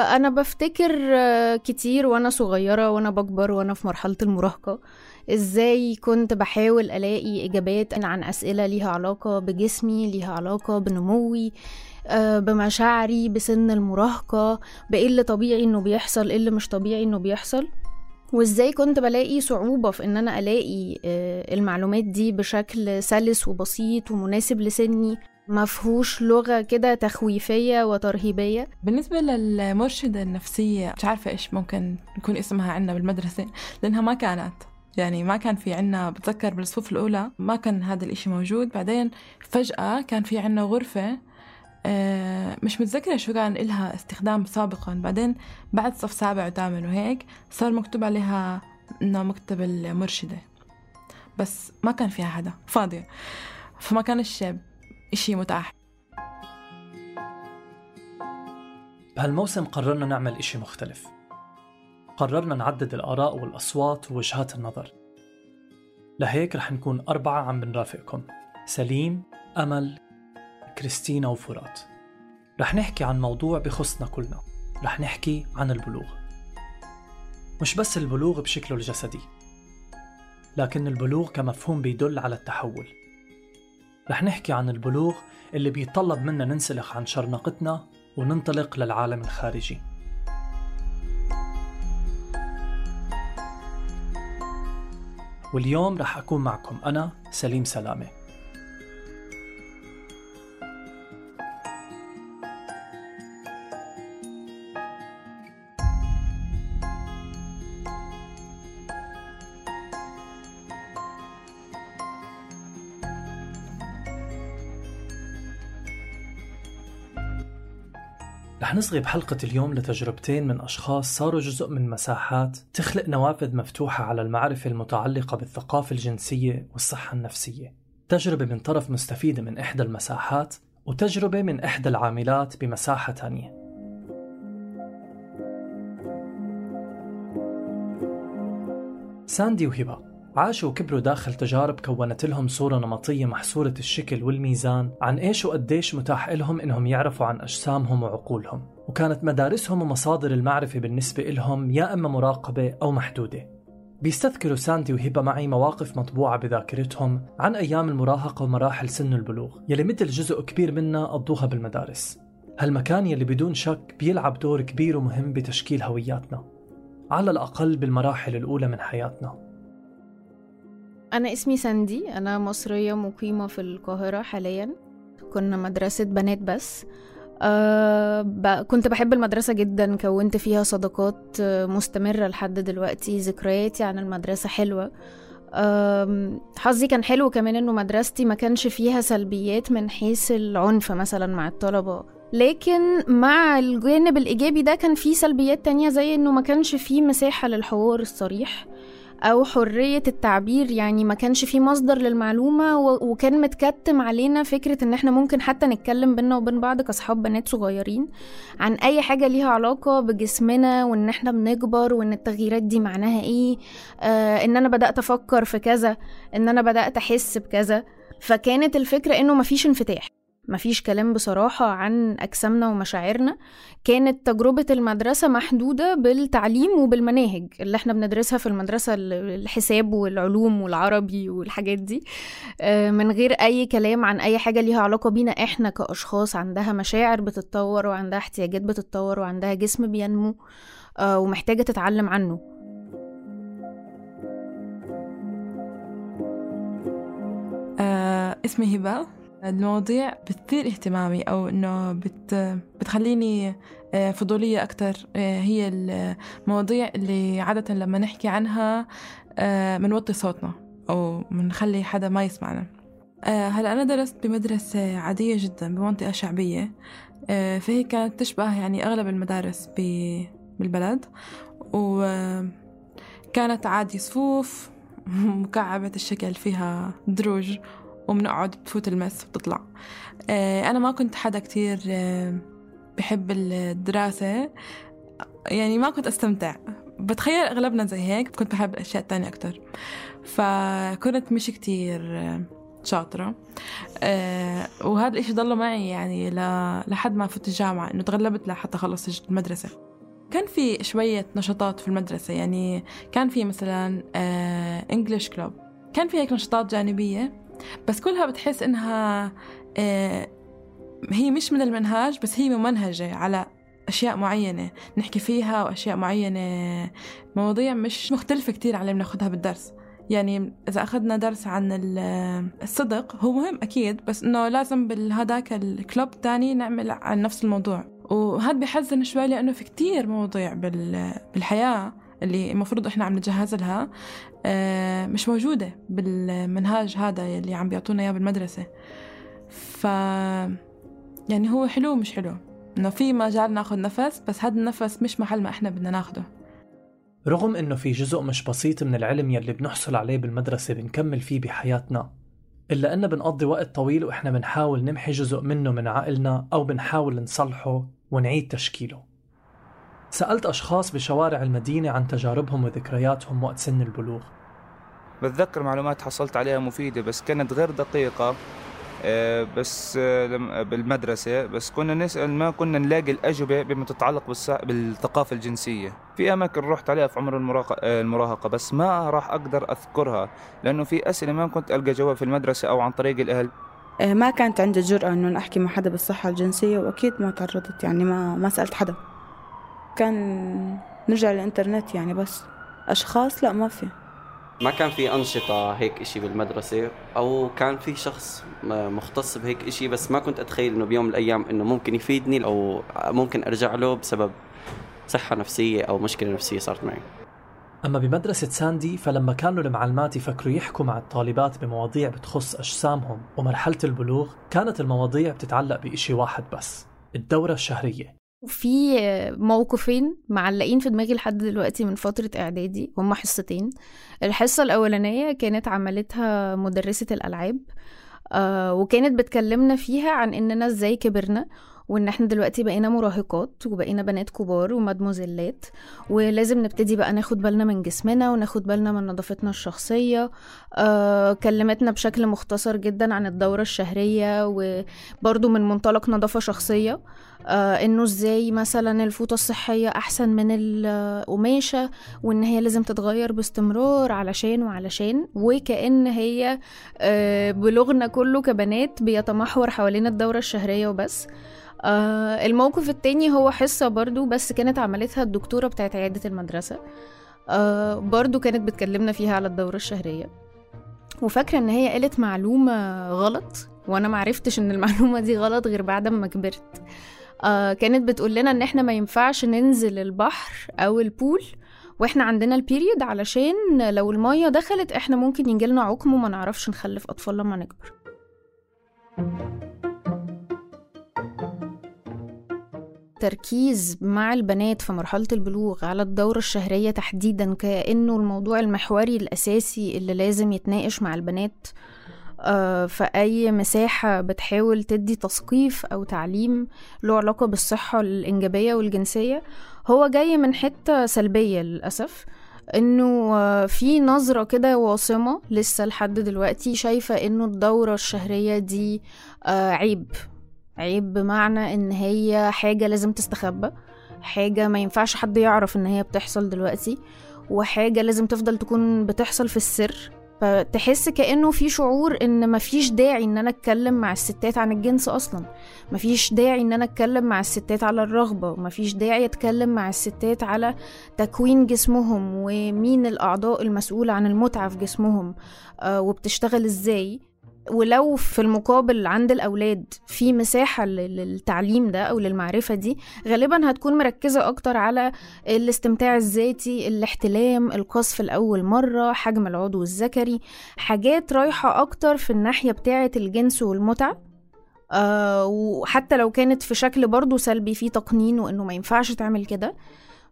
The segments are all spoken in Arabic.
أنا بفتكر كتير وأنا صغيرة وأنا بكبر وأنا في مرحلة المراهقة إزاي كنت بحاول ألاقي إجابات عن أسئلة ليها علاقة بجسمي ليها علاقة بنموي آه، بمشاعري بسن المراهقة بإيه اللي طبيعي إنه بيحصل إيه اللي مش طبيعي إنه بيحصل وإزاي كنت بلاقي صعوبة في إن أنا ألاقي آه، المعلومات دي بشكل سلس وبسيط ومناسب لسني. مفهوش لغة كده تخويفية وترهيبية؟ بالنسبة للمرشدة النفسية مش عارفة إيش ممكن يكون اسمها عنا بالمدرسة لأنها ما كانت. يعني ما كان في عنا بتذكر بالصفوف الأولى ما كان هذا الإشي موجود. بعدين فجأة كان في عنا غرفة آه، مش متذكرة شو كان إلها استخدام سابقا. بعدين بعد صف سابع وثامن وهيك صار مكتوب عليها إنه مكتب المرشدة. بس ما كان فيها حدا فاضية. فما كانش إشي متاح. بهالموسم قررنا نعمل إشي مختلف. قررنا نعدد الآراء والأصوات ووجهات النظر. لهيك رح نكون أربعة عم بنرافقكم سليم، أمل، كريستينا وفرات. رح نحكي عن موضوع بخصنا كلنا. رح نحكي عن البلوغ. مش بس البلوغ بشكله الجسدي لكن البلوغ كمفهوم بيدل على التحول. رح نحكي عن البلوغ اللي بيتطلب منا ننسلخ عن شرنقتنا وننطلق للعالم الخارجي. واليوم رح أكون معكم أنا سليم سلامة. نصغي بحلقة اليوم لتجربتين من أشخاص صاروا جزء من مساحات تخلق نوافذ مفتوحة على المعرفة المتعلقة بالثقافة الجنسية والصحة النفسية. تجربة من طرف مستفيدة من إحدى المساحات وتجربة من إحدى العاملات بمساحة تانية. ساندي وهبة عاشوا وكبروا داخل تجارب كونت لهم صورة نمطية محصورة الشكل والميزان عن إيش وقديش متاح لهم إنهم يعرفوا عن أجسامهم وعقولهم. وكانت مدارسهم ومصادر المعرفة بالنسبة لهم يا إما مراقبة أو محدودة. بيستذكروا ساندي وهبة معي مواقف مطبوعة بذاكرتهم عن أيام المراهقة ومراحل سن البلوغ. يلي مثل جزء كبير منا قضوها بالمدارس. هالمكان يلي بدون شك بيلعب دور كبير ومهم بتشكيل هوياتنا. على الأقل بالمراحل الأولى من حياتنا. أنا اسمي ساندي أنا مصرية مقيمة في القاهرة حاليا. كنا مدرسة بنات بس. أه ب... كنت بحب المدرسة جدا كونت فيها صداقات آه، مستمرة لحد دلوقتي ذكرياتي عن المدرسة حلوة. حظي كان حلو كمان إنه مدرستي ما كانش فيها سلبيات من حيث العنف مثلا مع الطلبة. لكن مع الجانب الإيجابي ده كان فيه سلبيات تانية زي إنه ما كانش فيه مساحة للحوار الصريح. أو حرية التعبير يعني ما كانش في مصدر للمعلومة وكان متكتم علينا فكرة إن إحنا ممكن حتى نتكلم بينا وبين بعض كأصحاب بنات صغيرين عن أي حاجة ليها علاقة بجسمنا وإن إحنا بنكبر وإن التغييرات دي معناها إيه آه إن أنا بدأت أفكر في كذا إن أنا بدأت أحس بكذا. فكانت الفكرة إنه مفيش انفتاح. مفيش كلام بصراحة عن أجسامنا ومشاعرنا. كانت تجربة المدرسة محدودة بالتعليم وبالمناهج اللي إحنا بندرسها في المدرسة الحساب والعلوم والعربي والحاجات دي. آه، من غير أي كلام عن أي حاجة ليها علاقة بينا إحنا كأشخاص عندها مشاعر بتتطور وعندها احتياجات بتتطور وعندها جسم بينمو آه، ومحتاجة تتعلم عنه. آه اسمي هبة. المواضيع بتثير اهتمامي أو إنه بت بتخليني آه، فضولية أكتر. آه، هي المواضيع اللي عادة لما نحكي عنها بنوطي آه، صوتنا أو بنخلي حدا ما يسمعنا. هلا أنا درست بمدرسة عادية جدا بمنطقة شعبية. فهي كانت تشبه يعني أغلب المدارس بالبلد. وكانت عادي صفوف مكعبة الشكل فيها دروج. وبنقعد بتفوت المس وبتطلع آه، أنا ما كنت حدا كتير آه، بحب الدراسة. يعني ما كنت أستمتع. بتخيل أغلبنا زي هيك كنت بحب الأشياء التانية أكتر. فكنت مش كتير آه، شاطرة. وهذا الإشي ضل معي يعني لحد ما فت الجامعة إنه تغلبت لحتى خلص المدرسة. كان في شوية نشاطات في المدرسة. يعني كان في مثلا انجلش كلوب كان في هيك نشاطات جانبية. بس كلها بتحس إنها آه، هي مش من المنهاج بس هي ممنهجة على أشياء معينة. نحكي فيها وأشياء معينة مواضيع مش مختلفة كتير عن اللي بناخدها بالدرس. يعني إذا أخذنا درس عن الصدق هو مهم أكيد بس إنه لازم بالهداك الكلوب تاني نعمل عن نفس الموضوع. وهذا بحزن شوي لأنه في كتير مواضيع بالحياة. اللي المفروض إحنا عم نجهز لها آه، مش موجودة بالمنهاج هذا اللي عم بيعطونا إياه بالمدرسة. ف يعني هو حلو مش حلو. إنه في مجال ناخد نفس بس هذا النفس مش محل ما إحنا بدنا ناخده. رغم إنه في جزء مش بسيط من العلم يلي بنحصل عليه بالمدرسة بنكمل فيه بحياتنا إلا أننا بنقضي وقت طويل وإحنا بنحاول نمحي جزء منه من عقلنا أو بنحاول نصلحه ونعيد تشكيله. سألت أشخاص بشوارع المدينة عن تجاربهم وذكرياتهم وقت سن البلوغ. بتذكر معلومات حصلت عليها مفيدة بس كانت غير دقيقة آه، بس آه، بالمدرسة بس كنا نسأل ما كنا نلاقي الأجوبة بما تتعلق بالثقافة الجنسية. في أماكن رحت عليها في عمر آه، المراهقة بس ما راح أقدر أذكرها لأنه في أسئلة ما كنت ألقى جواب في المدرسة أو عن طريق الأهل. ما كانت عندي الجرأة إنه أحكي مع حدا بالصحة الجنسية وأكيد ما تعرضت يعني ما ما سألت حدا. كان نرجع للإنترنت يعني بس. أشخاص؟ لا ما في. ما كان في أنشطة هيك إشي بالمدرسة؟ أو كان في شخص مختص بهيك إشي؟ بس ما كنت أتخيل إنه بيوم من الأيام إنه ممكن يفيدني أو ممكن أرجع له بسبب صحة نفسية أو مشكلة نفسية صارت معي. أما بمدرسة ساندي فلما كانوا المعلمات يفكروا يحكوا مع الطالبات بمواضيع بتخص أجسامهم ومرحلة البلوغ كانت المواضيع بتتعلق بإشي واحد بس الدورة الشهرية. في موقفين معلقين في دماغي لحد دلوقتي من فترة إعدادي هما حصتين. الحصة الأولانية كانت عملتها مدرسة الألعاب آه وكانت بتكلمنا فيها عن إننا إزاي كبرنا وإن إحنا دلوقتي بقينا مراهقات وبقينا بنات كبار ومدموزلات ولازم نبتدي بقى ناخد بالنا من جسمنا وناخد بالنا من نظافتنا الشخصية. آه كلمتنا بشكل مختصر جدا عن الدورة الشهرية وبرضو من منطلق نظافة شخصية. آه إنه إزاي مثلا الفوطة الصحية أحسن من القماشة وإن هي لازم تتغير باستمرار علشان وعلشان وكأن هي آه بلغنا كله كبنات بيتمحور حوالين الدورة الشهرية وبس. آه الموقف التاني هو حصة برضو بس كانت عملتها الدكتورة بتاعت عيادة المدرسة. آه برضو كانت بتكلمنا فيها على الدورة الشهرية. وفاكرة إن هي قالت معلومة غلط وأنا معرفتش إن المعلومة دي غلط غير بعد ما كبرت. آه كانت بتقول لنا إن إحنا ما ينفعش ننزل البحر أو البول وإحنا عندنا البيريد علشان لو المية دخلت إحنا ممكن يجيلنا عقم وما نعرفش نخلف اطفال لما نكبر. التركيز مع البنات في مرحلة البلوغ على الدورة الشهرية تحديدا كأنه الموضوع المحوري الأساسي اللي لازم يتناقش مع البنات. في أي مساحة بتحاول تدي تثقيف أو تعليم له علاقة بالصحة الإنجابية والجنسية هو جاي من حتة سلبية للأسف إنه آه، في نظرة كده واصمة لسه لحد دلوقتي شايفة إنه الدورة الشهرية دي آه، عيب. عيب بمعنى إن هي حاجة لازم تستخبى حاجة ما ينفعش حد يعرف إن هي بتحصل دلوقتي وحاجة لازم تفضل تكون بتحصل في السر. فتحس كأنه في شعور إن مفيش داعي إن أنا أتكلم مع الستات عن الجنس أصلا. مفيش داعي إن أنا أتكلم مع الستات على الرغبة مفيش داعي أتكلم مع الستات على تكوين جسمهم ومين الأعضاء المسؤولة عن المتعة في جسمهم آه وبتشتغل إزاي. ولو في المقابل عند الأولاد في مساحة للتعليم ده أو للمعرفة دي غالبا هتكون مركزة أكتر على الاستمتاع الذاتي الاحتلام القصف الأول مرة حجم العضو الذكري حاجات رايحة أكتر في الناحية بتاعة الجنس والمتعة. آه وحتى لو كانت في شكل برضو سلبي فيه تقنين وإنه ما ينفعش تعمل كده.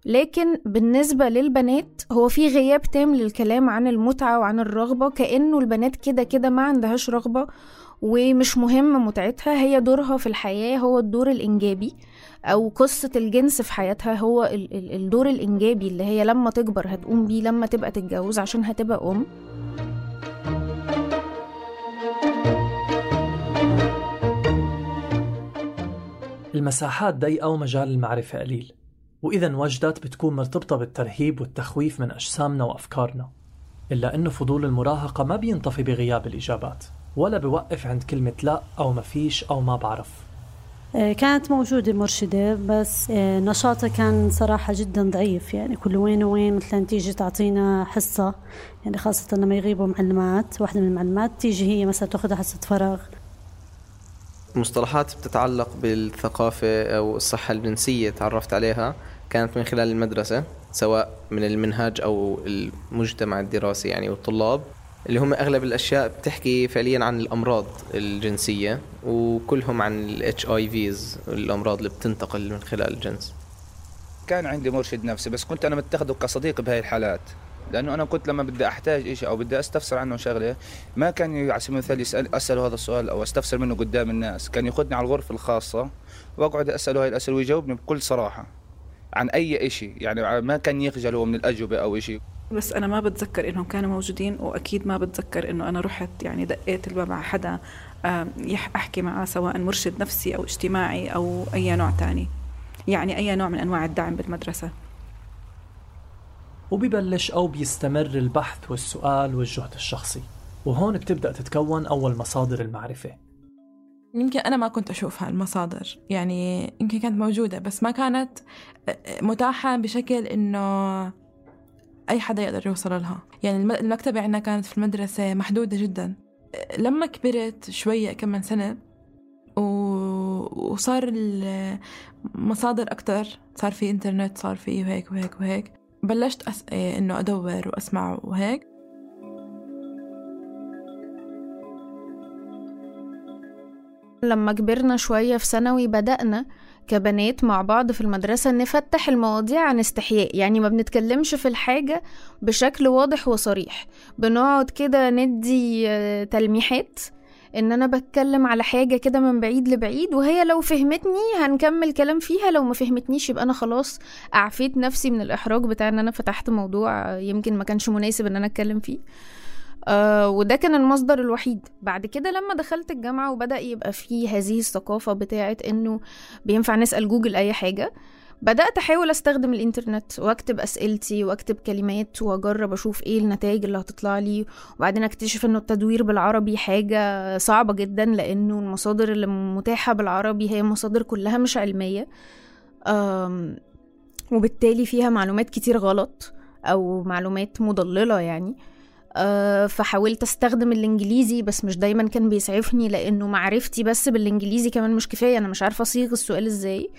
لكن بالنسبة للبنات هو في غياب تام للكلام عن المتعة وعن الرغبة كأنه البنات كده كده ما عندهاش رغبة ومش مهم متعتها هي دورها في الحياة هو الدور الإنجابي أو قصة الجنس في حياتها هو الدور الإنجابي اللي هي لما تكبر هتقوم بيه لما تبقى تتجوز عشان هتبقى أم. المساحات ضيقة ومجال المعرفة قليل. وإذا وجدت بتكون مرتبطة بالترهيب والتخويف من أجسامنا وأفكارنا إلا أنه فضول المراهقة ما بينطفي بغياب الإجابات ولا بوقف عند كلمة لا أو ما فيش أو ما بعرف. آه، كانت موجودة مرشدة بس آه، نشاطها كان صراحة جدا ضعيف يعني كل وين وين مثلا تيجي تعطينا حصة يعني خاصة لما يغيبوا معلمات واحدة من المعلمات تيجي هي مثلا تأخذها حصة فراغ. مصطلحات بتتعلق بالثقافة أو الصحة الجنسية تعرفت عليها. كانت من خلال المدرسة سواء من المنهاج أو المجتمع الدراسي يعني والطلاب اللي هم أغلب الأشياء بتحكي فعليا عن الأمراض الجنسية وكلهم عن اي فيز الأمراض اللي بتنتقل من خلال الجنس. كان عندي مرشد نفسي بس كنت أنا متخذه كصديق بهاي الحالات لأنه أنا كنت لما بدي أحتاج شيء أو بدي أستفسر عنه شغلة ما كان على سبيل المثال يسال أسأله هذا السؤال أو أستفسر منه قدام الناس كان ياخذني على الغرفة الخاصة وأقعد أسأله هاي الأسئلة ويجاوبني بكل صراحة. عن أي شيء يعني ما كان يخجل هو من الأجوبة أو شيء بس أنا ما بتذكر إنهم كانوا موجودين وأكيد ما بتذكر إنه أنا رحت يعني دقيت الباب على حدا أحكي معاه سواء مرشد نفسي أو اجتماعي أو أي نوع تاني. يعني أي نوع من أنواع الدعم بالمدرسة. وبيبلش أو بيستمر البحث والسؤال والجهد الشخصي. وهون بتبدأ تتكون أول مصادر المعرفة. يمكن أنا ما كنت أشوف هالمصادر. يعني يمكن كانت موجودة بس ما كانت متاحة بشكل إنه أي حدا يقدر يوصل لها. يعني المكتبة عندنا كانت في المدرسة محدودة جدا. لما كبرت شوية كم من سنة وصار المصادر أكتر. صار في إنترنت صار في وهيك وهيك وهيك. بلشت أس... إيه، إنه أدور وأسمع وهيك. لما كبرنا شوية في ثانوي بدأنا كبنات مع بعض في المدرسة نفتح المواضيع عن استحياء. يعني ما بنتكلمش في الحاجة بشكل واضح وصريح. بنقعد كده ندي آه، تلميحات إن أنا بتكلم على حاجة كده من بعيد لبعيد وهي لو فهمتني هنكمل كلام فيها لو ما فهمتنيش يبقى أنا خلاص أعفيت نفسي من الإحراج بتاع إن أنا فتحت موضوع يمكن ما كانش مناسب إن أنا أتكلم فيه. آه وده كان المصدر الوحيد. بعد كده لما دخلت الجامعة وبدأ يبقى فيه هذه الثقافة بتاعت إنه بينفع نسأل جوجل أي حاجة بدأت أحاول أستخدم الإنترنت وأكتب أسئلتي وأكتب كلمات وأجرب أشوف إيه النتائج اللي هتطلع لي. وبعدين أكتشف إنه التدوير بالعربي حاجة صعبة جدا لأنه المصادر اللي متاحة بالعربي هي مصادر كلها مش علمية. وبالتالي فيها معلومات كتير غلط أو معلومات مضللة يعني. فحاولت استخدم الانجليزي بس مش دايما كان بيسعفني لأنه معرفتي بس بالانجليزي كمان مش كفاية أنا مش عارفة أصيغ السؤال إزاي.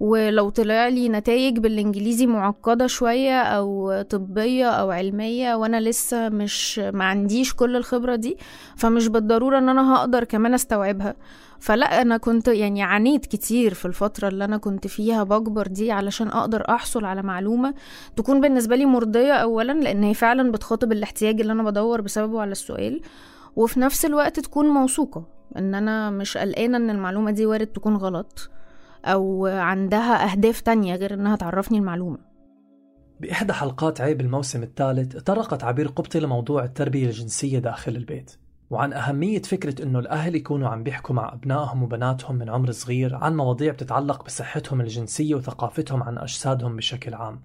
ولو طلع لي نتائج بالانجليزي معقدة شوية أو طبية أو علمية وأنا لسه مش ما عنديش كل الخبرة دي فمش بالضرورة إن أنا هقدر كمان أستوعبها. فلا أنا كنت يعني عانيت كتير في الفترة اللي أنا كنت فيها بكبر دي علشان أقدر أحصل على معلومة تكون بالنسبة لي مرضية اولا لأن هي فعلا بتخاطب الاحتياج اللي أنا بدور بسببه على السؤال وفي نفس الوقت تكون موثوقة إن أنا مش قلقانة إن المعلومة دي وارد تكون غلط أو عندها أهداف تانية غير إنها تعرفني المعلومة. بإحدى حلقات عيب الموسم الثالث تطرقت عبير قبطي لموضوع التربية الجنسية داخل البيت. وعن أهمية فكرة إنه الأهل يكونوا عم بيحكوا مع أبنائهم وبناتهم من عمر صغير عن مواضيع بتتعلق بصحتهم الجنسية وثقافتهم عن أجسادهم بشكل عام.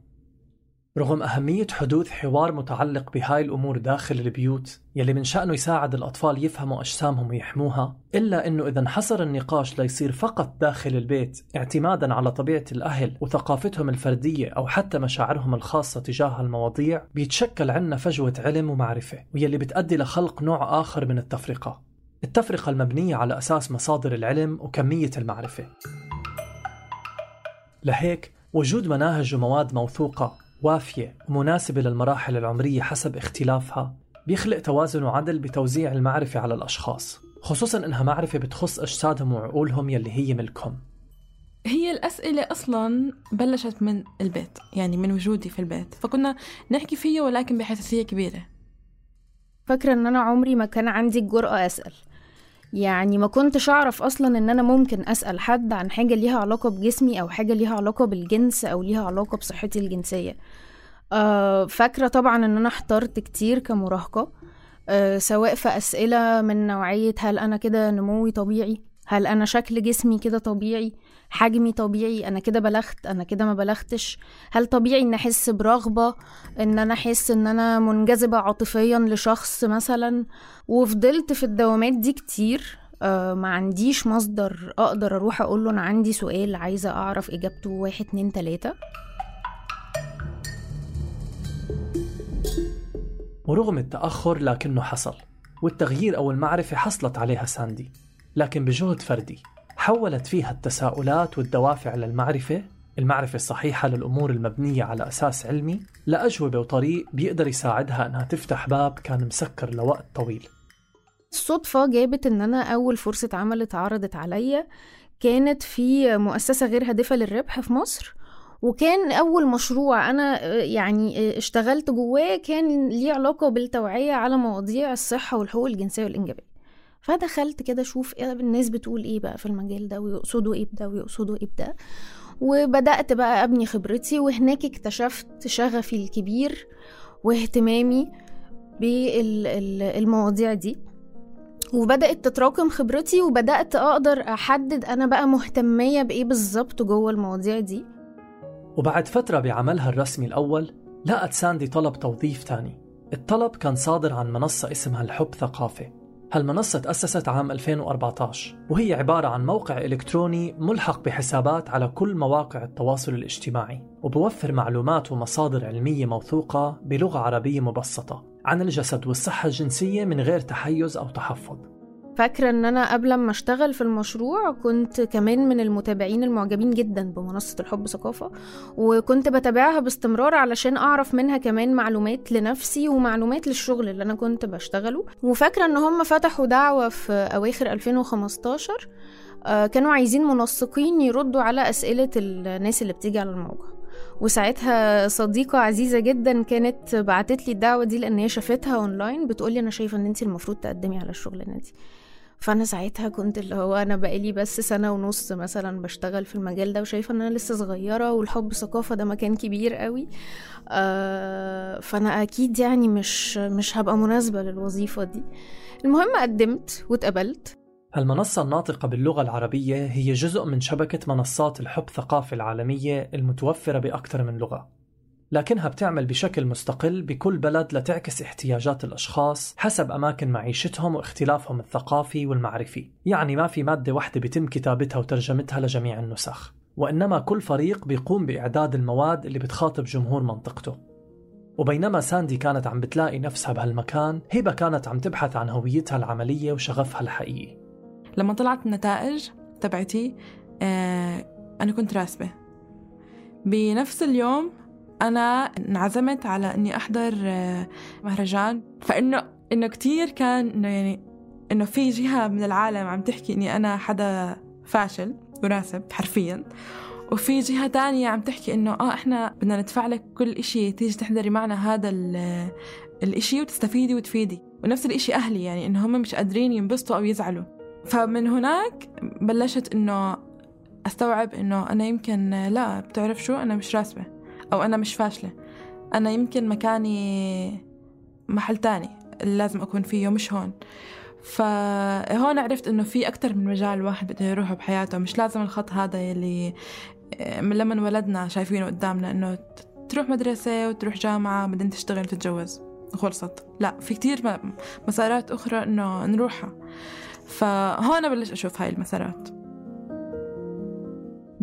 رغم أهمية حدوث حوار متعلق بهاي الأمور داخل البيوت يلي من شأنه يساعد الأطفال يفهموا أجسامهم ويحموها إلا أنه إذا انحصر النقاش ليصير فقط داخل البيت اعتمادا على طبيعة الأهل وثقافتهم الفردية أو حتى مشاعرهم الخاصة تجاه المواضيع بيتشكل عنا فجوة علم ومعرفة ويلي بتأدي لخلق نوع آخر من التفرقة. التفرقة المبنية على أساس مصادر العلم وكمية المعرفة. لهيك وجود مناهج ومواد موثوقة وافية ومناسبة للمراحل العمرية حسب اختلافها بيخلق توازن وعدل بتوزيع المعرفة على الأشخاص خصوصا إنها معرفة بتخص أجسادهم وعقولهم يلي هي ملكهم. هي الأسئلة أصلا بلشت من البيت يعني من وجودي في البيت فكنا نحكي فيها ولكن بحساسية كبيرة. فاكرة إن أنا عمري ما كان عندي الجرأة أسأل. يعني ما كنتش أعرف أصلا إن أنا ممكن أسأل حد عن حاجة ليها علاقة بجسمي أو حاجة ليها علاقة بالجنس أو ليها علاقة بصحتي الجنسية. آه فاكرة طبعا إن أنا احترت كتير كمراهقة آه سواء في أسئلة من نوعية هل أنا كده نموي طبيعي هل أنا شكل جسمي كده طبيعي حجمي طبيعي أنا كده بلغت أنا كده ما بلغتش. هل طبيعي إن أحس برغبة؟ إن أنا أحس إن أنا منجذبة عاطفيا لشخص مثلا؟ وفضلت في الدوامات دي كتير. آه ما عنديش مصدر أقدر أروح أقول له أنا عندي سؤال عايزة أعرف إجابته. واحد اتنين تلاتة. ورغم التأخر لكنه حصل والتغيير أو المعرفة حصلت عليها ساندي لكن بجهد فردي. حولت فيها التساؤلات والدوافع للمعرفة المعرفة الصحيحة للأمور المبنية على أساس علمي لأجوبة وطريق بيقدر يساعدها أنها تفتح باب كان مسكر لوقت طويل. الصدفة جابت إن أنا أول فرصة عمل اتعرضت عليا كانت في مؤسسة غير هادفة للربح في مصر وكان أول مشروع أنا يعني اشتغلت جواه كان ليه علاقة بالتوعية على مواضيع الصحة والحقوق الجنسية والإنجابية. فدخلت كده أشوف إيه الناس بتقول إيه بقى في المجال ده ويقصدوا إيه بده ويقصدوا إيه بده. وبدأت بقى أبني خبرتي وهناك اكتشفت شغفي الكبير واهتمامي بالمواضيع دي. وبدأت تتراكم خبرتي وبدأت أقدر أحدد أنا بقى مهتمية بإيه بالظبط جوه المواضيع دي. وبعد فترة بعملها الرسمي الأول لقت ساندي طلب توظيف تاني. الطلب كان صادر عن منصة اسمها الحب ثقافة. هالمنصة تأسست عام 2014 وهي عبارة عن موقع إلكتروني ملحق بحسابات على كل مواقع التواصل الاجتماعي وبوفر معلومات ومصادر علمية موثوقة بلغة عربية مبسطة عن الجسد والصحة الجنسية من غير تحيز أو تحفظ. فاكرة إن أنا قبل ما أشتغل في المشروع كنت كمان من المتابعين المعجبين جدا بمنصة الحب ثقافة وكنت بتابعها باستمرار علشان أعرف منها كمان معلومات لنفسي ومعلومات للشغل اللي أنا كنت بشتغله. وفاكرة إن هم فتحوا دعوة في أواخر 2015 كانوا عايزين منسقين يردوا على أسئلة الناس اللي بتيجي على الموقع. وساعتها صديقة عزيزة جدا كانت بعتت لي الدعوة دي لأن هي شافتها أونلاين بتقولي أنا شايفة إن أنت المفروض تقدمي على الشغلانة دي فأنا ساعتها كنت اللي هو أنا بقالي بس سنة ونص مثلا بشتغل في المجال ده وشايفة إن أنا لسه صغيرة والحب ثقافة ده مكان كبير قوي. آه فأنا أكيد يعني مش مش هبقى مناسبة للوظيفة دي. المهم قدمت واتقبلت. المنصة الناطقة باللغة العربية هي جزء من شبكة منصات الحب ثقافة العالمية المتوفرة بأكثر من لغة. لكنها بتعمل بشكل مستقل بكل بلد لتعكس احتياجات الأشخاص حسب أماكن معيشتهم واختلافهم الثقافي والمعرفي. يعني ما في مادة واحدة بيتم كتابتها وترجمتها لجميع النسخ. وإنما كل فريق بيقوم بإعداد المواد اللي بتخاطب جمهور منطقته. وبينما ساندي كانت عم بتلاقي نفسها بهالمكان هبة كانت عم تبحث عن هويتها العملية وشغفها الحقيقي. لما طلعت النتائج تبعتي آه أنا كنت راسبة. بنفس اليوم أنا انعزمت على إني أحضر مهرجان. فإنه إنه كتير كان إنه يعني إنه في جهة من العالم عم تحكي إني أنا حدا فاشل وراسب حرفيا. وفي جهة تانية عم تحكي إنه آه إحنا بدنا ندفع لك كل إشي تيجي تحضري معنا هذا الإشي وتستفيدي وتفيدي. ونفس الإشي أهلي يعني إنه هم مش قادرين ينبسطوا أو يزعلوا. فمن هناك بلشت إنه أستوعب إنه أنا يمكن لا بتعرف شو؟ أنا مش راسبة أو أنا مش فاشلة. أنا يمكن مكاني محل تاني اللي لازم أكون فيه مش هون. فهون عرفت إنه في أكثر من مجال الواحد بده يروحه بحياته. مش لازم الخط هذا يلي آه، من لما انولدنا شايفينه قدامنا إنه تروح مدرسة وتروح جامعة بعدين تشتغل وتتجوز وخلصت لا في كتير مسارات أخرى إنه نروحها. فهون بلش أشوف هاي المسارات.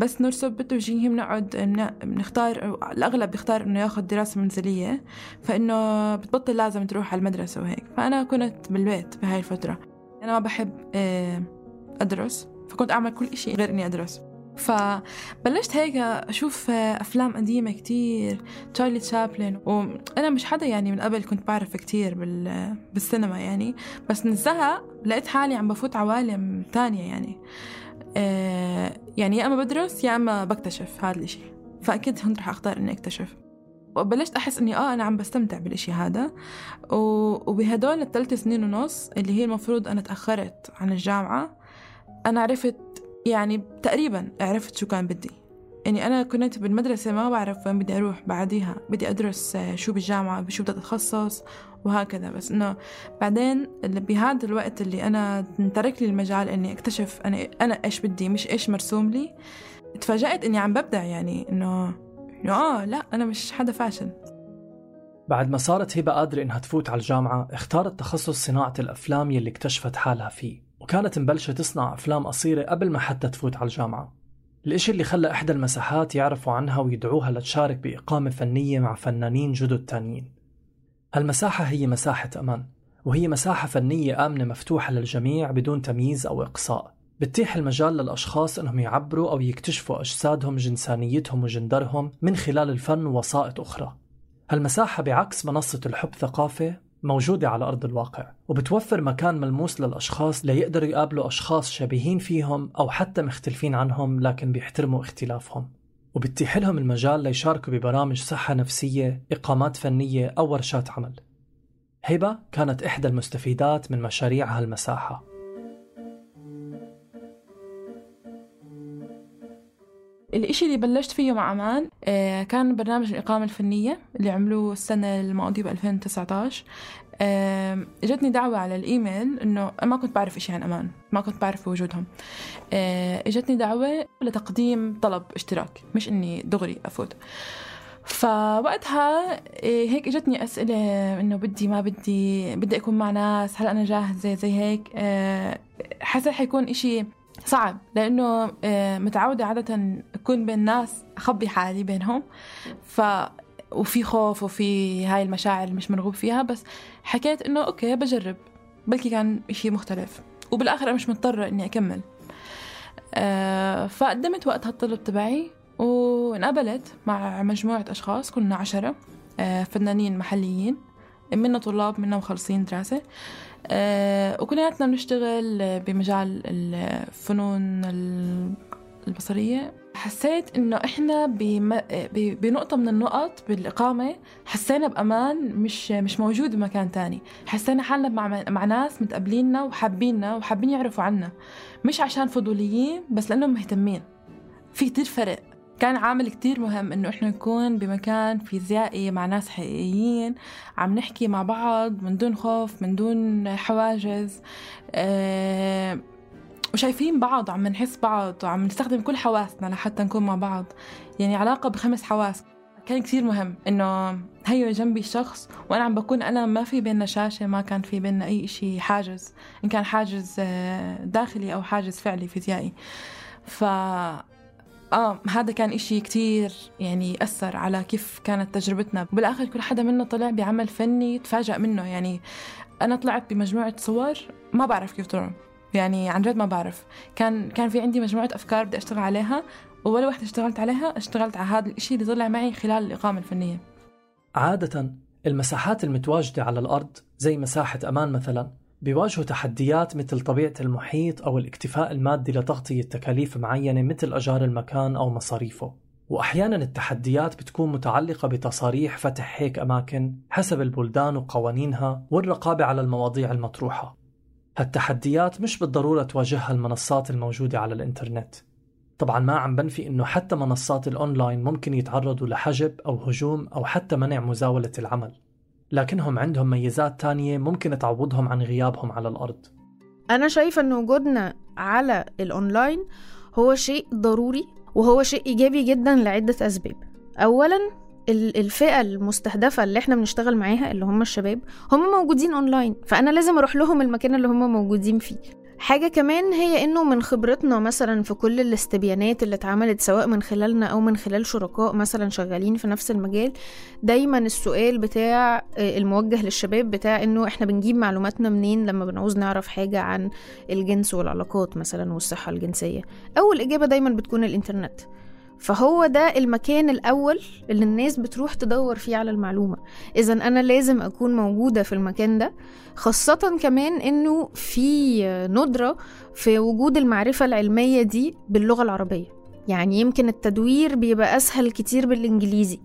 بس نرسب بالتوجيه بنقعد بنختار الأغلب بيختار إنه ياخد دراسة منزلية فإنه بتبطل لازم تروح على المدرسة وهيك. فأنا كنت بالبيت بهاي الفترة. أنا ما بحب آه، أدرس فكنت أعمل كل إشي غير إني أدرس. فبلشت هيك أشوف أفلام قديمة كتير تشارلي تشابلن وأنا مش حدا يعني من قبل كنت بعرف كتير بالسينما يعني. بس من الزهق لقيت حالي عم بفوت عوالم تانية يعني. آه، يعني يا أما بدرس يا أما بكتشف هذا الإشي. فأكيد هون رح أختار إني أكتشف. وبلشت أحس إني آه أنا عم بستمتع بالإشي هذا. وبهدول الثلاث سنين ونص اللي هي المفروض أنا تأخرت عن الجامعة أنا عرفت يعني تقريبا عرفت شو كان بدي. يعني أنا كنت بالمدرسة ما بعرف وين بدي أروح بعديها بدي أدرس شو بالجامعة بشو بدي أتخصص وهكذا. بس إنه بعدين بهذا الوقت اللي أنا ترك لي المجال إني أكتشف أنا أنا إيش بدي مش إيش مرسوم لي تفاجأت إني عم ببدع يعني إنه إنه آه لا أنا مش حدا فاشل. بعد ما صارت هبة قادرة إنها تفوت على الجامعة اختارت تخصص صناعة الأفلام يلي اكتشفت حالها فيه وكانت مبلشة تصنع أفلام قصيرة قبل ما حتى تفوت على الجامعة. الإشي اللي خلى إحدى المساحات يعرفوا عنها ويدعوها لتشارك بإقامة فنية مع فنانين جدد تانيين؟ هالمساحة هي مساحة أمان وهي مساحة فنية آمنة مفتوحة للجميع بدون تمييز أو إقصاء. بتتيح المجال للأشخاص أنهم يعبروا أو يكتشفوا أجسادهم جنسانيتهم وجندرهم من خلال الفن ووسائط أخرى. هالمساحة بعكس منصة الحب ثقافة موجودة على أرض الواقع وبتوفر مكان ملموس للأشخاص ليقدروا يقابلوا أشخاص شبيهين فيهم أو حتى مختلفين عنهم لكن بيحترموا اختلافهم. وبتيح لهم المجال ليشاركوا ببرامج صحة نفسية، إقامات فنية أو ورشات عمل. هبة كانت إحدى المستفيدات من مشاريع هالمساحة. الإشي اللي بلشت فيه مع أمان آه، كان برنامج الإقامة الفنية اللي عملوه السنة الماضية ب 2019 اجتني دعوة على الإيميل إنه ما كنت بعرف إشي عن أمان ما كنت بعرف بوجودهم. آه، اجتني دعوة لتقديم طلب اشتراك مش إني دغري أفوت. فوقتها آه، هيك إجتني أسئلة إنه بدي ما بدي بدي أكون مع ناس هل أنا جاهزة؟ زي هيك. حسيت حيكون إشي صعب لأنه آه، متعودة عادة أكون بين ناس أخبي حالي بينهم. ف وفي خوف وفي هاي المشاعر اللي مش مرغوب فيها بس حكيت إنه okay بجرب. بلكي كان إشي مختلف. وبالآخر أنا مش مضطرة إني أكمل. أه فقدمت وقتها الطلب تبعي وانقبلت مع مجموعة أشخاص كنا عشرة أه فنانين محليين منا طلاب منا مخلصين دراسة. وكلياتنا بنشتغل بمجال الفنون البصرية. حسيت إنه إحنا بم... بنقطة من النقط بالإقامة حسينا بأمان مش مش موجود بمكان تاني. حسينا حالنا مع مع ناس متقبليننا وحابيننا وحابين يعرفوا عنا. مش عشان فضوليين بس لأنهم مهتمين. في كتير فرق. كان عامل كتير مهم إنه إحنا نكون بمكان فيزيائي مع ناس حقيقيين عم نحكي مع بعض من دون خوف من دون حواجز أه وشايفين بعض عم نحس بعض وعم نستخدم كل حواسنا لحتى نكون مع بعض. يعني علاقة بخمس حواس كان كثير مهم إنه هيو جنبي الشخص وأنا عم بكون أنا ما في بيننا شاشة ما كان في بيننا أي إشي حاجز إن كان حاجز آه، داخلي أو حاجز فعلي فيزيائي. ف آه هذا كان إشي كتير يعني أثر على كيف كانت تجربتنا. بالآخر كل حدا منا طلع بعمل فني تفاجأ منه. يعني أنا طلعت بمجموعة صور ما بعرف كيف طلعوا. يعني عن جد ما بعرف. كان كان في عندي مجموعة أفكار بدي أشتغل عليها ولا وحدة اشتغلت عليها اشتغلت على هذا الإشي اللي طلع معي خلال الإقامة الفنية. عادة المساحات المتواجدة على الأرض زي مساحة أمان مثلا بيواجهوا تحديات مثل طبيعة المحيط أو الاكتفاء المادي لتغطية تكاليف معينة مثل أجار المكان أو مصاريفه. وأحيانا التحديات بتكون متعلقة بتصاريح فتح هيك أماكن حسب البلدان وقوانينها والرقابة على المواضيع المطروحة. هالتحديات مش بالضرورة تواجهها المنصات الموجودة على الإنترنت. طبعا ما عم بنفي إنه حتى منصات الأونلاين ممكن يتعرضوا لحجب أو هجوم أو حتى منع مزاولة العمل. لكنهم عندهم ميزات تانية ممكن تعوضهم عن غيابهم على الأرض. أنا شايفة ان وجودنا على الأونلاين هو شيء ضروري وهو شيء إيجابي جدا لعدة أسباب. اولا ال- الفئة المستهدفة اللي إحنا بنشتغل معاها اللي هم الشباب هم موجودين أونلاين فأنا لازم أروح لهم المكان اللي هم موجودين فيه. حاجة كمان هي إنه من خبرتنا مثلا في كل الاستبيانات اللي اتعملت سواء من خلالنا أو من خلال شركاء مثلا شغالين في نفس المجال دايما السؤال بتاع آه، الموجه للشباب بتاع إنه إحنا بنجيب معلوماتنا منين لما بنعوز نعرف حاجة عن الجنس والعلاقات مثلا والصحة الجنسية. أول إجابة دايما بتكون الإنترنت. فهو ده المكان الأول اللي الناس بتروح تدور فيه على المعلومة. إذا أنا لازم أكون موجودة في المكان ده خاصة كمان إنه في ندرة في وجود المعرفة العلمية دي باللغة العربية. يعني يمكن التدوير بيبقى أسهل كتير بالإنجليزي.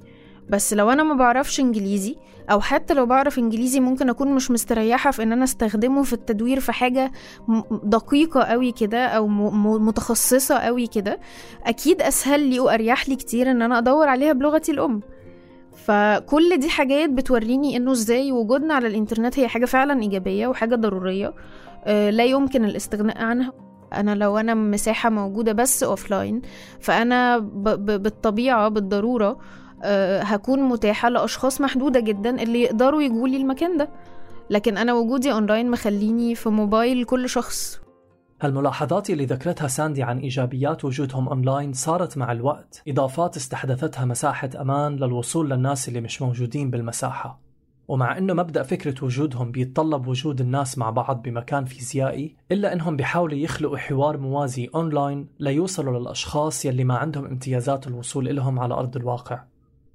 بس لو أنا ما بعرفش إنجليزي أو حتى لو بعرف إنجليزي ممكن أكون مش مستريحة في إن أنا أستخدمه في التدوير في حاجة م- دقيقة قوي كده أو م- م- متخصصة قوي كده أكيد أسهل لي وأريح لي كتير إن أنا أدور عليها بلغتي الأم. فكل دي حاجات بتوريني إنه إزاي وجودنا على الإنترنت هي حاجة فعلا إيجابية وحاجة ضرورية آه، لا يمكن الاستغناء عنها. أنا لو أنا مساحة موجودة بس offline فأنا ب- ب- بالطبيعة بالضرورة هكون متاحة لأشخاص محدودة جدا اللي يقدروا يجولي المكان ده. لكن أنا وجودي أونلاين مخليني في موبايل كل شخص. هالملاحظات اللي ذكرتها ساندي عن إيجابيات وجودهم أونلاين صارت مع الوقت. إضافات استحدثتها مساحة أمان للوصول للناس اللي مش موجودين بالمساحة. ومع أنه مبدأ فكرة وجودهم بيتطلب وجود الناس مع بعض بمكان فيزيائي إلا أنهم بيحاولوا يخلقوا حوار موازي أونلاين ليوصلوا للأشخاص يلي ما عندهم امتيازات الوصول إلهم على أرض الواقع.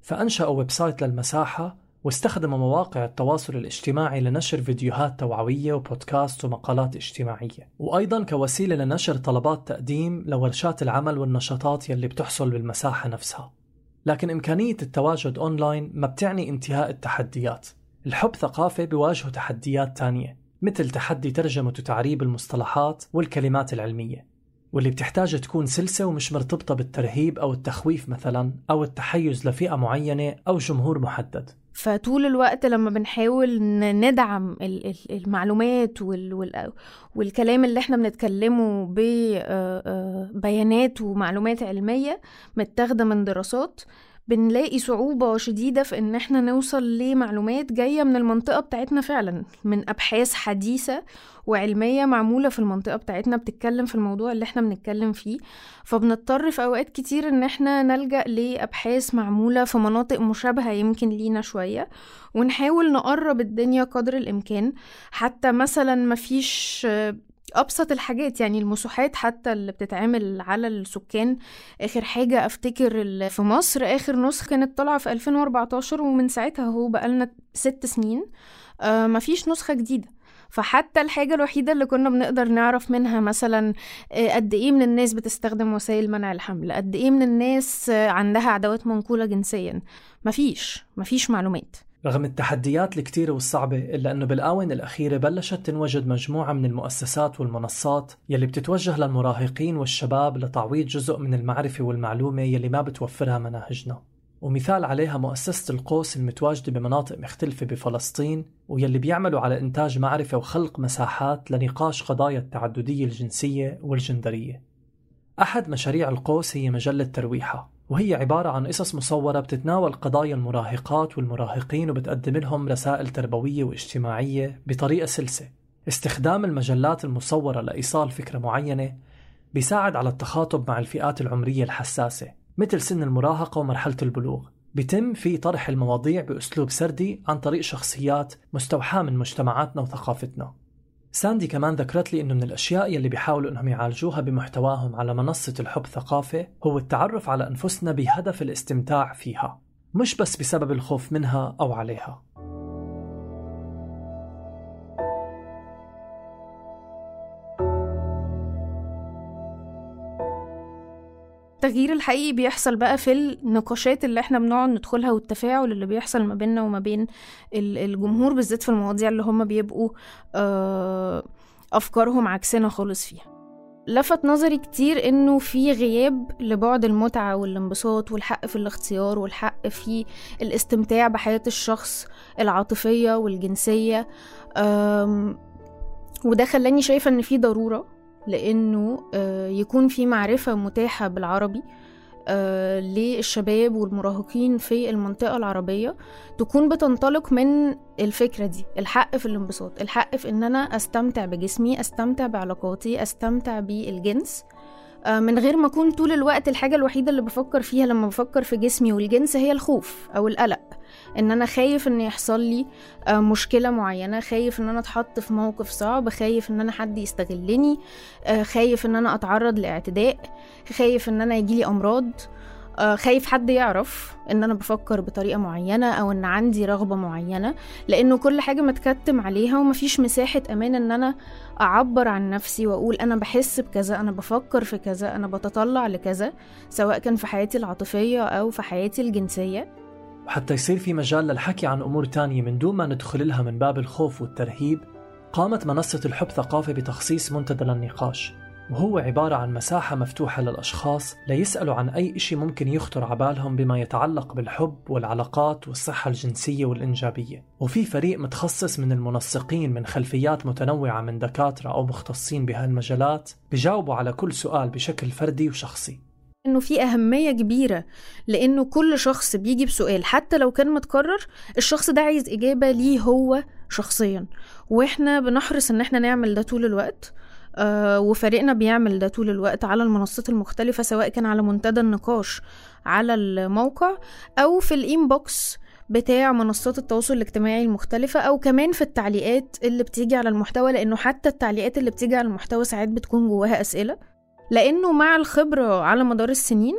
فأنشأوا website للمساحة واستخدموا مواقع التواصل الاجتماعي لنشر فيديوهات توعوية وبودكاست ومقالات اجتماعية. وأيضا كوسيلة لنشر طلبات تقديم لورشات العمل والنشاطات يلي بتحصل بالمساحة نفسها. لكن إمكانية التواجد أونلاين ما بتعني انتهاء التحديات. الحب ثقافة بيواجهوا تحديات تانية مثل تحدي ترجمة وتعريب المصطلحات والكلمات العلمية. واللي بتحتاج تكون سلسة ومش مرتبطة بالترهيب أو التخويف مثلا أو التحيز لفئة معينة أو جمهور محدد. فطول الوقت لما بنحاول ندعم ال- ال- المعلومات وال وال والكلام اللي إحنا بنتكلمه ببيانات ومعلومات علمية متاخدة من دراسات بنلاقي صعوبة شديدة في إن إحنا نوصل لمعلومات جاية من المنطقة بتاعتنا فعلا من أبحاث حديثة وعلمية معمولة في المنطقة بتاعتنا بتتكلم في الموضوع اللي إحنا بنتكلم فيه فبنضطر في أوقات كتير إن إحنا نلجأ لأبحاث معمولة في مناطق مشابهة يمكن لينا شوية ونحاول نقرب الدنيا قدر الإمكان حتى مثلا مفيش أبسط الحاجات يعني المساحات حتى اللي بتتعمل على السكان. آخر حاجة أفتكر في مصر آخر نسخة كانت طالعة في 2014 ومن ساعتها هو بقالنا ست سنين. آه مفيش نسخة جديدة. فحتى الحاجة الوحيدة اللي كنا بنقدر نعرف منها مثلا آه، قد إيه من الناس بتستخدم وسائل منع الحمل؟ قد إيه من الناس عندها عداوات منقولة جنسيا؟ مفيش مفيش معلومات. رغم التحديات الكتيرة والصعبة إلا أنه بالآونة الأخيرة بلشت تنوجد مجموعة من المؤسسات والمنصات يلي بتتوجه للمراهقين والشباب لتعويض جزء من المعرفة والمعلومة يلي ما بتوفرها مناهجنا. ومثال عليها مؤسسة القوس المتواجدة بمناطق مختلفة بفلسطين ويلي بيعملوا على إنتاج معرفة وخلق مساحات لنقاش قضايا التعددية الجنسية والجندرية. أحد مشاريع القوس هي مجلة ترويحة وهي عبارة عن قصص مصورة بتتناول قضايا المراهقات والمراهقين وبتقدم لهم رسائل تربوية واجتماعية بطريقة سلسة. استخدام المجلات المصورة لإيصال فكرة معينة بيساعد على التخاطب مع الفئات العمرية الحساسة. مثل سن المراهقة ومرحلة البلوغ. بيتم في طرح المواضيع بأسلوب سردي عن طريق شخصيات مستوحاة من مجتمعاتنا وثقافتنا. ساندي كمان ذكرت لي إنه من الأشياء يلي بيحاولوا إنهم يعالجوها بمحتواهم على منصة الحب ثقافة هو التعرف على أنفسنا بهدف الاستمتاع فيها مش بس بسبب الخوف منها أو عليها. التغيير الحقيقي بيحصل بقى في النقاشات اللي إحنا بنقعد ندخلها والتفاعل اللي بيحصل ما بيننا وما بين ال- الجمهور بالذات في المواضيع اللي هم بيبقوا آه، أفكارهم عكسنا خالص فيها. لفت نظري كتير إنه في غياب لبعد المتعة والانبساط والحق في الاختيار والحق في الاستمتاع بحياة الشخص العاطفية والجنسية وده خلاني شايفة إن في ضرورة لأنه آه، يكون في معرفة متاحة بالعربي آه، للشباب والمراهقين في المنطقة العربية تكون بتنطلق من الفكرة دي الحق في الانبساط الحق في إن أنا أستمتع بجسمي أستمتع بعلاقاتي أستمتع بالجنس. من غير ما أكون طول الوقت الحاجة الوحيدة اللي بفكر فيها لما بفكر في جسمي والجنس هي الخوف أو القلق. إن أنا خايف إن يحصل لي آه، مشكلة معينة خايف إن أنا أتحط في موقف صعب خايف إن أنا حد يستغلني آه، خايف إن أنا أتعرض لاعتداء خايف إن أنا يجيلي أمراض. آه، خايف حد يعرف إن أنا بفكر بطريقة معينة أو إن عندي رغبة معينة لأنه كل حاجة متكتم عليها ومفيش مساحة أمان إن أنا أعبر عن نفسي وأقول أنا بحس بكذا أنا بفكر في كذا أنا بتطلع لكذا سواء كان في حياتي العاطفية أو في حياتي الجنسية. وحتى يصير في مجال للحكي عن أمور تانية من دون ما ندخل لها من باب الخوف والترهيب قامت منصة الحب ثقافة بتخصيص منتدى للنقاش. وهو عبارة عن مساحة مفتوحة للأشخاص ليسألوا عن أي إشي ممكن يخطر عبالهم بما يتعلق بالحب والعلاقات والصحة الجنسية والإنجابية. وفي فريق متخصص من المنسقين من خلفيات متنوعة من دكاترة أو مختصين بهالمجالات بجاوبوا على كل سؤال بشكل فردي وشخصي. إنه في أهمية كبيرة لإنه كل شخص بيجي بسؤال حتى لو كان متكرر الشخص ده عايز إجابة ليه هو شخصيا. وإحنا بنحرص إن إحنا نعمل ده طول الوقت وفريقنا بيعمل ده طول الوقت على المنصات المختلفة سواء كان على منتدى النقاش على الموقع أو في الإنبوكس بتاع منصات التواصل الاجتماعي المختلفة أو كمان في التعليقات اللي بتيجي على المحتوى لأنه حتى التعليقات اللي بتيجي على المحتوى ساعات بتكون جواها أسئلة. لأنه مع الخبرة على مدار السنين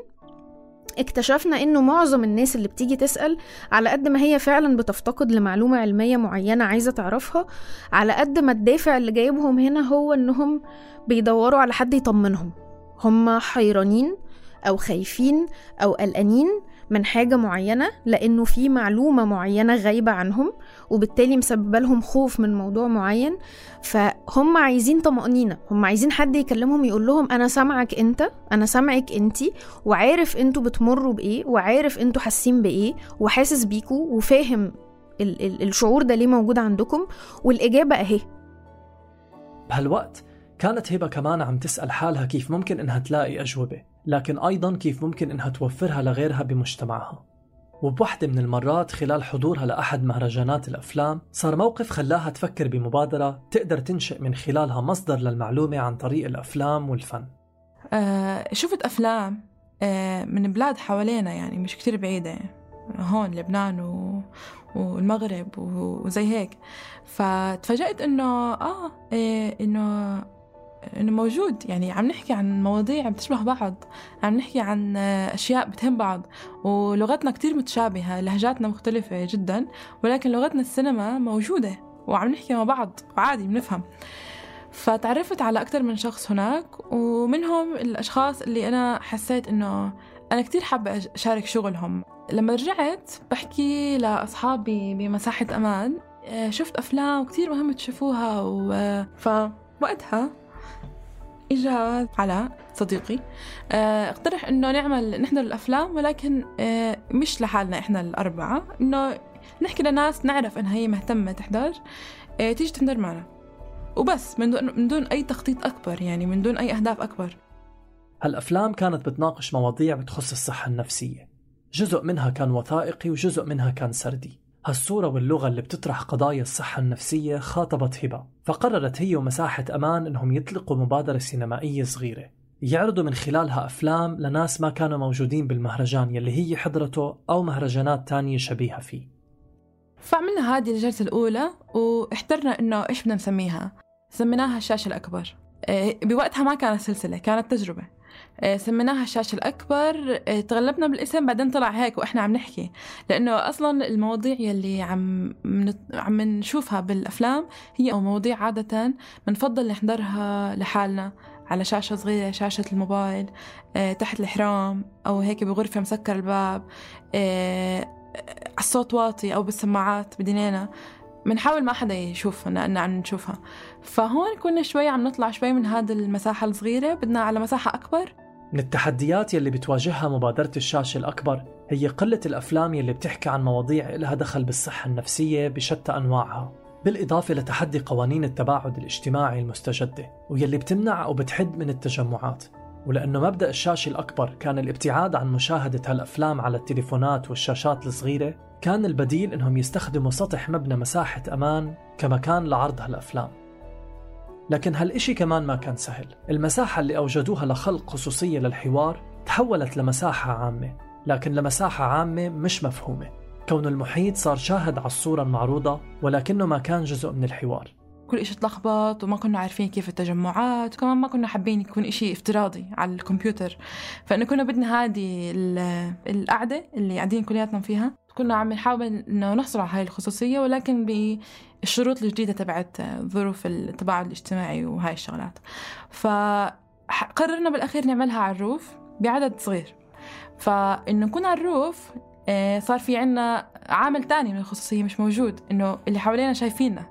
اكتشفنا إنه معظم الناس اللي بتيجي تسأل على قد ما هي فعلا بتفتقد لمعلومة علمية معينة عايزة تعرفها على قد ما الدافع اللي جايبهم هنا هو إنهم بيدوروا على حد يطمنهم. هم حيرانين أو خايفين أو قلقانين من حاجة معينة لأنه في معلومة معينة غايبة عنهم وبالتالي مسببة لهم خوف من موضوع معين. فهم عايزين طمأنينة هم عايزين حد يكلمهم يقول لهم أنا سامعك أنت أنا سامعك أنتي وعارف أنتوا بتمروا بإيه وعارف أنتوا حاسين بإيه وحاسس بيكوا وفاهم ال- ال- الشعور ده ليه موجود عندكم والإجابة أهي. بهالوقت كانت هبة كمان عم تسأل حالها كيف ممكن إنها تلاقي أجوبة. لكن أيضا كيف ممكن إنها توفرها لغيرها بمجتمعها؟ وبوحدة من المرات خلال حضورها لأحد مهرجانات الأفلام صار موقف خلاها تفكر بمبادرة تقدر تنشئ من خلالها مصدر للمعلومة عن طريق الأفلام والفن. آه شفت أفلام آه من بلاد حوالينا يعني مش كتير بعيدة هون لبنان و... والمغرب و- وزي هيك. فتفاجأت إنه آه إيه إنه إنه موجود. يعني عم نحكي عن مواضيع بتشبه بعض عم نحكي عن آه، أشياء بتهم بعض ولغتنا كتير متشابهة لهجاتنا مختلفة جدا ولكن لغتنا السينما موجودة وعم نحكي مع بعض وعادي بنفهم. فتعرفت على أكثر من شخص هناك ومنهم الأشخاص اللي أنا حسيت إنه أنا كتير حابة أشارك شغلهم. لما رجعت بحكي لأصحابي بمساحة أمان آه، شفت أفلام كتير مهم تشوفوها و... فوقتها إجا علاء صديقي. آه، اقترح إنه نعمل نحضر الأفلام ولكن آه، مش لحالنا إحنا الأربعة. إنه نحكي لناس نعرف إنها هي مهتمة تحضر آه، تيجي تحضر معنا. وبس من دون, من دون أي تخطيط أكبر يعني من دون أي أهداف أكبر. هالأفلام كانت بتناقش مواضيع بتخص الصحة النفسية. جزء منها كان وثائقي وجزء منها كان سردي. هالصورة واللغة اللي بتطرح قضايا الصحة النفسية خاطبت هبة فقررت هي ومساحة أمان إنهم يطلقوا مبادرة سينمائية صغيرة. يعرضوا من خلالها أفلام لناس ما كانوا موجودين بالمهرجان يلي هي حضرته أو مهرجانات تانية شبيهة فيه. فعملنا هذه الجلسة الأولى واحترنا إنه إيش بدنا نسميها؟ سميناها الشاشة الأكبر. آه، بوقتها ما كانت سلسلة كانت تجربة. سميناها الشاشة الأكبر. آه، تغلبنا بالاسم بعدين طلع هيك وإحنا عم نحكي. لأنه أصلا المواضيع يلي عم عم نشوفها بالأفلام هي مواضيع عادة بنفضل نحضرها لحالنا. على شاشة صغيرة شاشة الموبايل آه، تحت الحرام أو هيك بغرفة مسكر الباب آه، الصوت واطي أو بالسماعات بدينينا. بنحاول ما حدا يشوف إن عم نشوفها. فهون كنا شوي عم نطلع شوي من هذه المساحة الصغيرة. بدنا على مساحة أكبر. من التحديات يلي بتواجهها مبادرة الشاشة الأكبر هي قلة الأفلام يلي بتحكي عن مواضيع إلها دخل بالصحة النفسية بشتى أنواعها بالإضافة لتحدي قوانين التباعد الاجتماعي المستجدة ويلي بتمنع أو بتحد من التجمعات. ولأنه مبدأ الشاشة الأكبر كان الابتعاد عن مشاهدة هالأفلام على التليفونات والشاشات الصغيرة كان البديل إنهم يستخدموا سطح مبنى مساحة أمان كمكان لعرض هالأفلام. لكن هالإشي كمان ما كان سهل. المساحة اللي أوجدوها لخلق خصوصية للحوار تحولت لمساحة عامة لكن لمساحة عامة مش مفهومة. كون المحيط صار شاهد على الصورة المعروضة ولكنه ما كان جزء من الحوار. كل إشي تلخبط وما كنا عارفين كيف التجمعات وكمان ما كنا حابين يكون إشي افتراضي على الكمبيوتر. فإنه كنا بدنا هذه القعدة اللي قاعدين كلياتنا فيها كنا عم نحاول إنه نحصل على هاي الخصوصية ولكن بالشروط الجديدة تبعت ظروف التباعد الاجتماعي وهاي الشغلات. فقررنا بالأخير نعملها على الروف بعدد صغير. فإنه نكون على الروف آه، صار في عنا عامل تاني من الخصوصية مش موجود إنه اللي حوالينا شايفيننا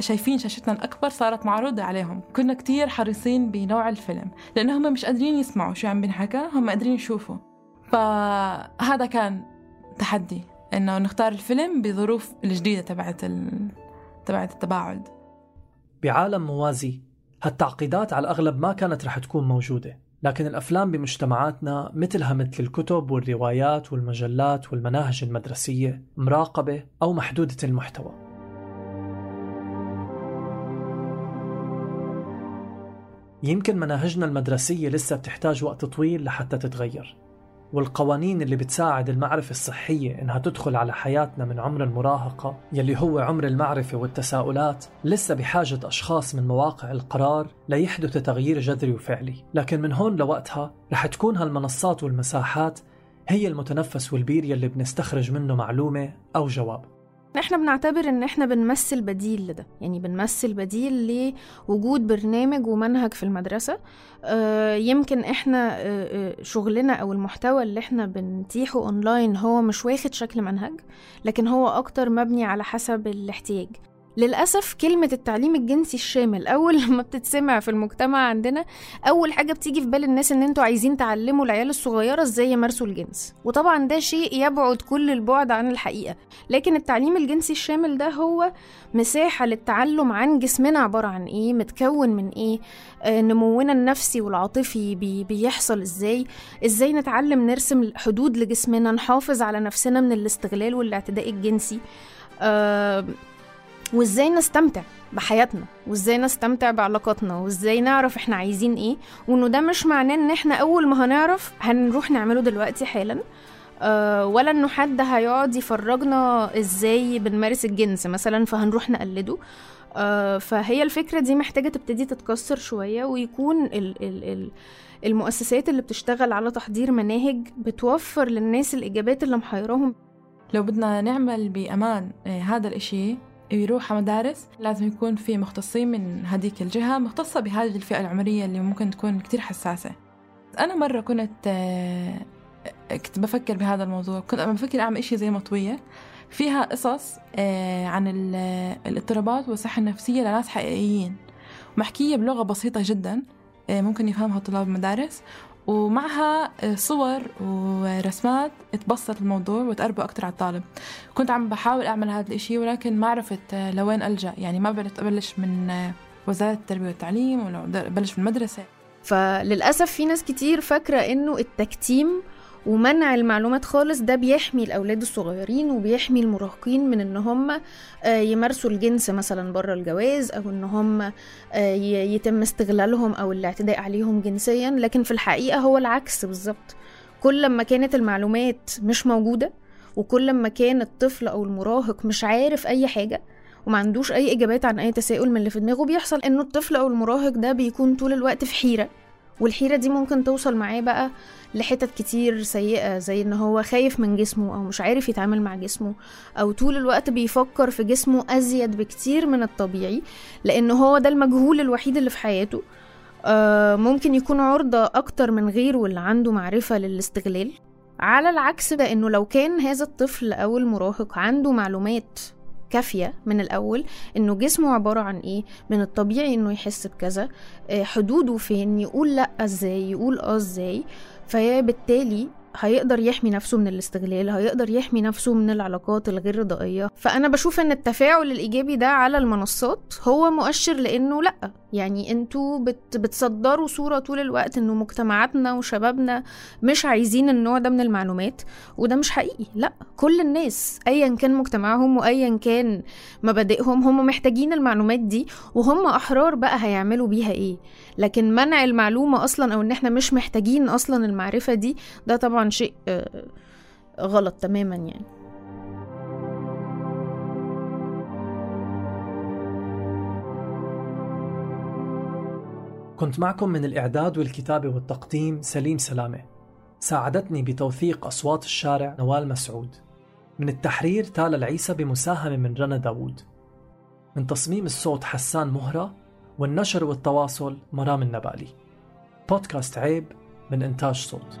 شايفين شاشتنا الأكبر صارت معروضة عليهم. كنا كتير حريصين بنوع الفيلم لأنه هم مش قادرين يسمعوا شو عم بنحكى هم قادرين يشوفوا. فهذا كان تحدي إنه نختار الفيلم بظروف الجديدة تبعت ال... تبعت التباعد. بعالم موازي هالتعقيدات على الأغلب ما كانت رح تكون موجودة لكن الأفلام بمجتمعاتنا مثلها مثل الكتب والروايات والمجلات والمناهج المدرسية مراقبة أو محدودة المحتوى. يمكن مناهجنا المدرسية لسه بتحتاج وقت طويل لحتى تتغير. والقوانين اللي بتساعد المعرفة الصحية إنها تدخل على حياتنا من عمر المراهقة يلي هو عمر المعرفة والتساؤلات لسه بحاجة أشخاص من مواقع القرار ليحدث تغيير جذري وفعلي. لكن من هون لوقتها رح تكون هالمنصات والمساحات هي المتنفس والبير يلي بنستخرج منه معلومة أو جواب. إحنا بنعتبر ان إحنا بنمثل بديل لده. يعني بنمثل بديل لوجود برنامج ومنهج في المدرسة. آه يمكن إحنا آه, آه، شغلنا أو المحتوى اللي إحنا بنتيحه اونلاين هو مش واخد شكل منهج لكن هو أكتر مبني على حسب الاحتياج. للأسف كلمة التعليم الجنسي الشامل. أول لما بتتسمع في المجتمع عندنا أول حاجة بتيجي في بال الناس إن أنتوا عايزين تعلموا العيال الصغيرة إزاي يمارسوا الجنس. وطبعا ده شيء يبعد كل البعد عن الحقيقة. لكن التعليم الجنسي الشامل ده هو مساحة للتعلم عن جسمنا عبارة عن إيه متكون من إيه آه نمونا النفسي والعاطفي بي بيحصل إزاي. إزاي نتعلم نرسم حدود لجسمنا نحافظ على نفسنا من الاستغلال والاعتداء الجنسي. آه وازاي نستمتع بحياتنا وازاي نستمتع بعلاقاتنا وازاي نعرف إحنا عايزين إيه. وانه ده مش معناه ان إحنا اول ما هنعرف هنروح نعمله دلوقتي حالا. أه ولا انه حد هيقعد يفرجنا إزاي بنمارس الجنس مثلا فهنروح نقلده. أه فهي الفكرة دي محتاجة تبتدي تتكسر شوية ويكون ال ال ال المؤسسات اللي بتشتغل على تحضير مناهج بتوفر للناس الإجابات اللي محيراهم. لو بدنا نعمل بأمان آه، هذا الإشي يروح على مدارس لازم يكون في مختصين من هذيك الجهة مختصة بهذه الفئة العمرية اللي ممكن تكون كتير حساسة. أنا مرة كنت آه، كنت بفكر بهذا الموضوع. كنت بفكر أعمل إشي زي مطوية. فيها قصص آه، عن الاضطرابات والصحة النفسية لناس حقيقيين. محكية بلغة بسيطة جدا آه، ممكن يفهمها طلاب المدارس. ومعها صور ورسمات تبسط الموضوع وتقربه أكتر على الطالب. كنت عم بحاول أعمل هذا الإشي ولكن ما عرفت لوين ألجأ. يعني ما بدأت أبلش من وزارة التربية والتعليم ولا أبلش من المدرسة. فللأسف في ناس كتير فاكرة إنه التكتيم ومنع المعلومات خالص ده بيحمي الأولاد الصغيرين وبيحمي المراهقين من إن هم آه، يمارسوا الجنس مثلا بره الجواز أو إن هم آه، يتم استغلالهم أو الاعتداء عليهم جنسيا لكن في الحقيقة هو العكس بالظبط. كل ما كانت المعلومات مش موجودة وكل ما كان الطفل أو المراهق مش عارف أي حاجة وما عندوش أي إجابات عن أي تساؤل من اللي في دماغه بيحصل إنه الطفل أو المراهق ده بيكون طول الوقت في حيرة. والحيرة دي ممكن توصل معاه بقى لحتت كتير سيئة زي إن هو خايف من جسمه أو مش عارف يتعامل مع جسمه أو طول الوقت بيفكر في جسمه أزيد بكتير من الطبيعي لأن هو ده المجهول الوحيد اللي في حياته. آه ممكن يكون عرضة أكتر من غيره اللي عنده معرفة للاستغلال. على العكس ده إنه لو كان هذا الطفل أو المراهق عنده معلومات كافية من الأول إنه جسمه عبارة عن إيه؟ من الطبيعي إنه يحس بكذا آه، حدوده فين؟ يقول لأ إزاي؟ يقول آه إزاي؟ فهي بالتالي هيقدر يحمي نفسه من الاستغلال هيقدر يحمي نفسه من العلاقات الغير رضائية فأنا بشوف إن التفاعل الإيجابي ده على المنصات هو مؤشر لأنه لأ. يعني أنتوا بت بتصدروا صورة طول الوقت إنه مجتمعاتنا وشبابنا مش عايزين النوع ده من المعلومات وده مش حقيقي. لأ كل الناس أيا كان مجتمعهم وأيا كان مبادئهم هم محتاجين المعلومات دي وهم أحرار بقى هيعملوا بيها إيه. لكن منع المعلومة أصلا أو إن إحنا مش محتاجين أصلا المعرفة دي ده طبعا شيء آه، غلط تماما يعني. كنت معكم من الإعداد والكتابة والتقديم سليم سلامة. ساعدتني بتوثيق أصوات الشارع نوال مسعود. من التحرير تالا العيسى بمساهمة من رنا داوود. من تصميم الصوت حسان مهرة والنشر والتواصل مرام النبالي بودكاست عيب من إنتاج صوت.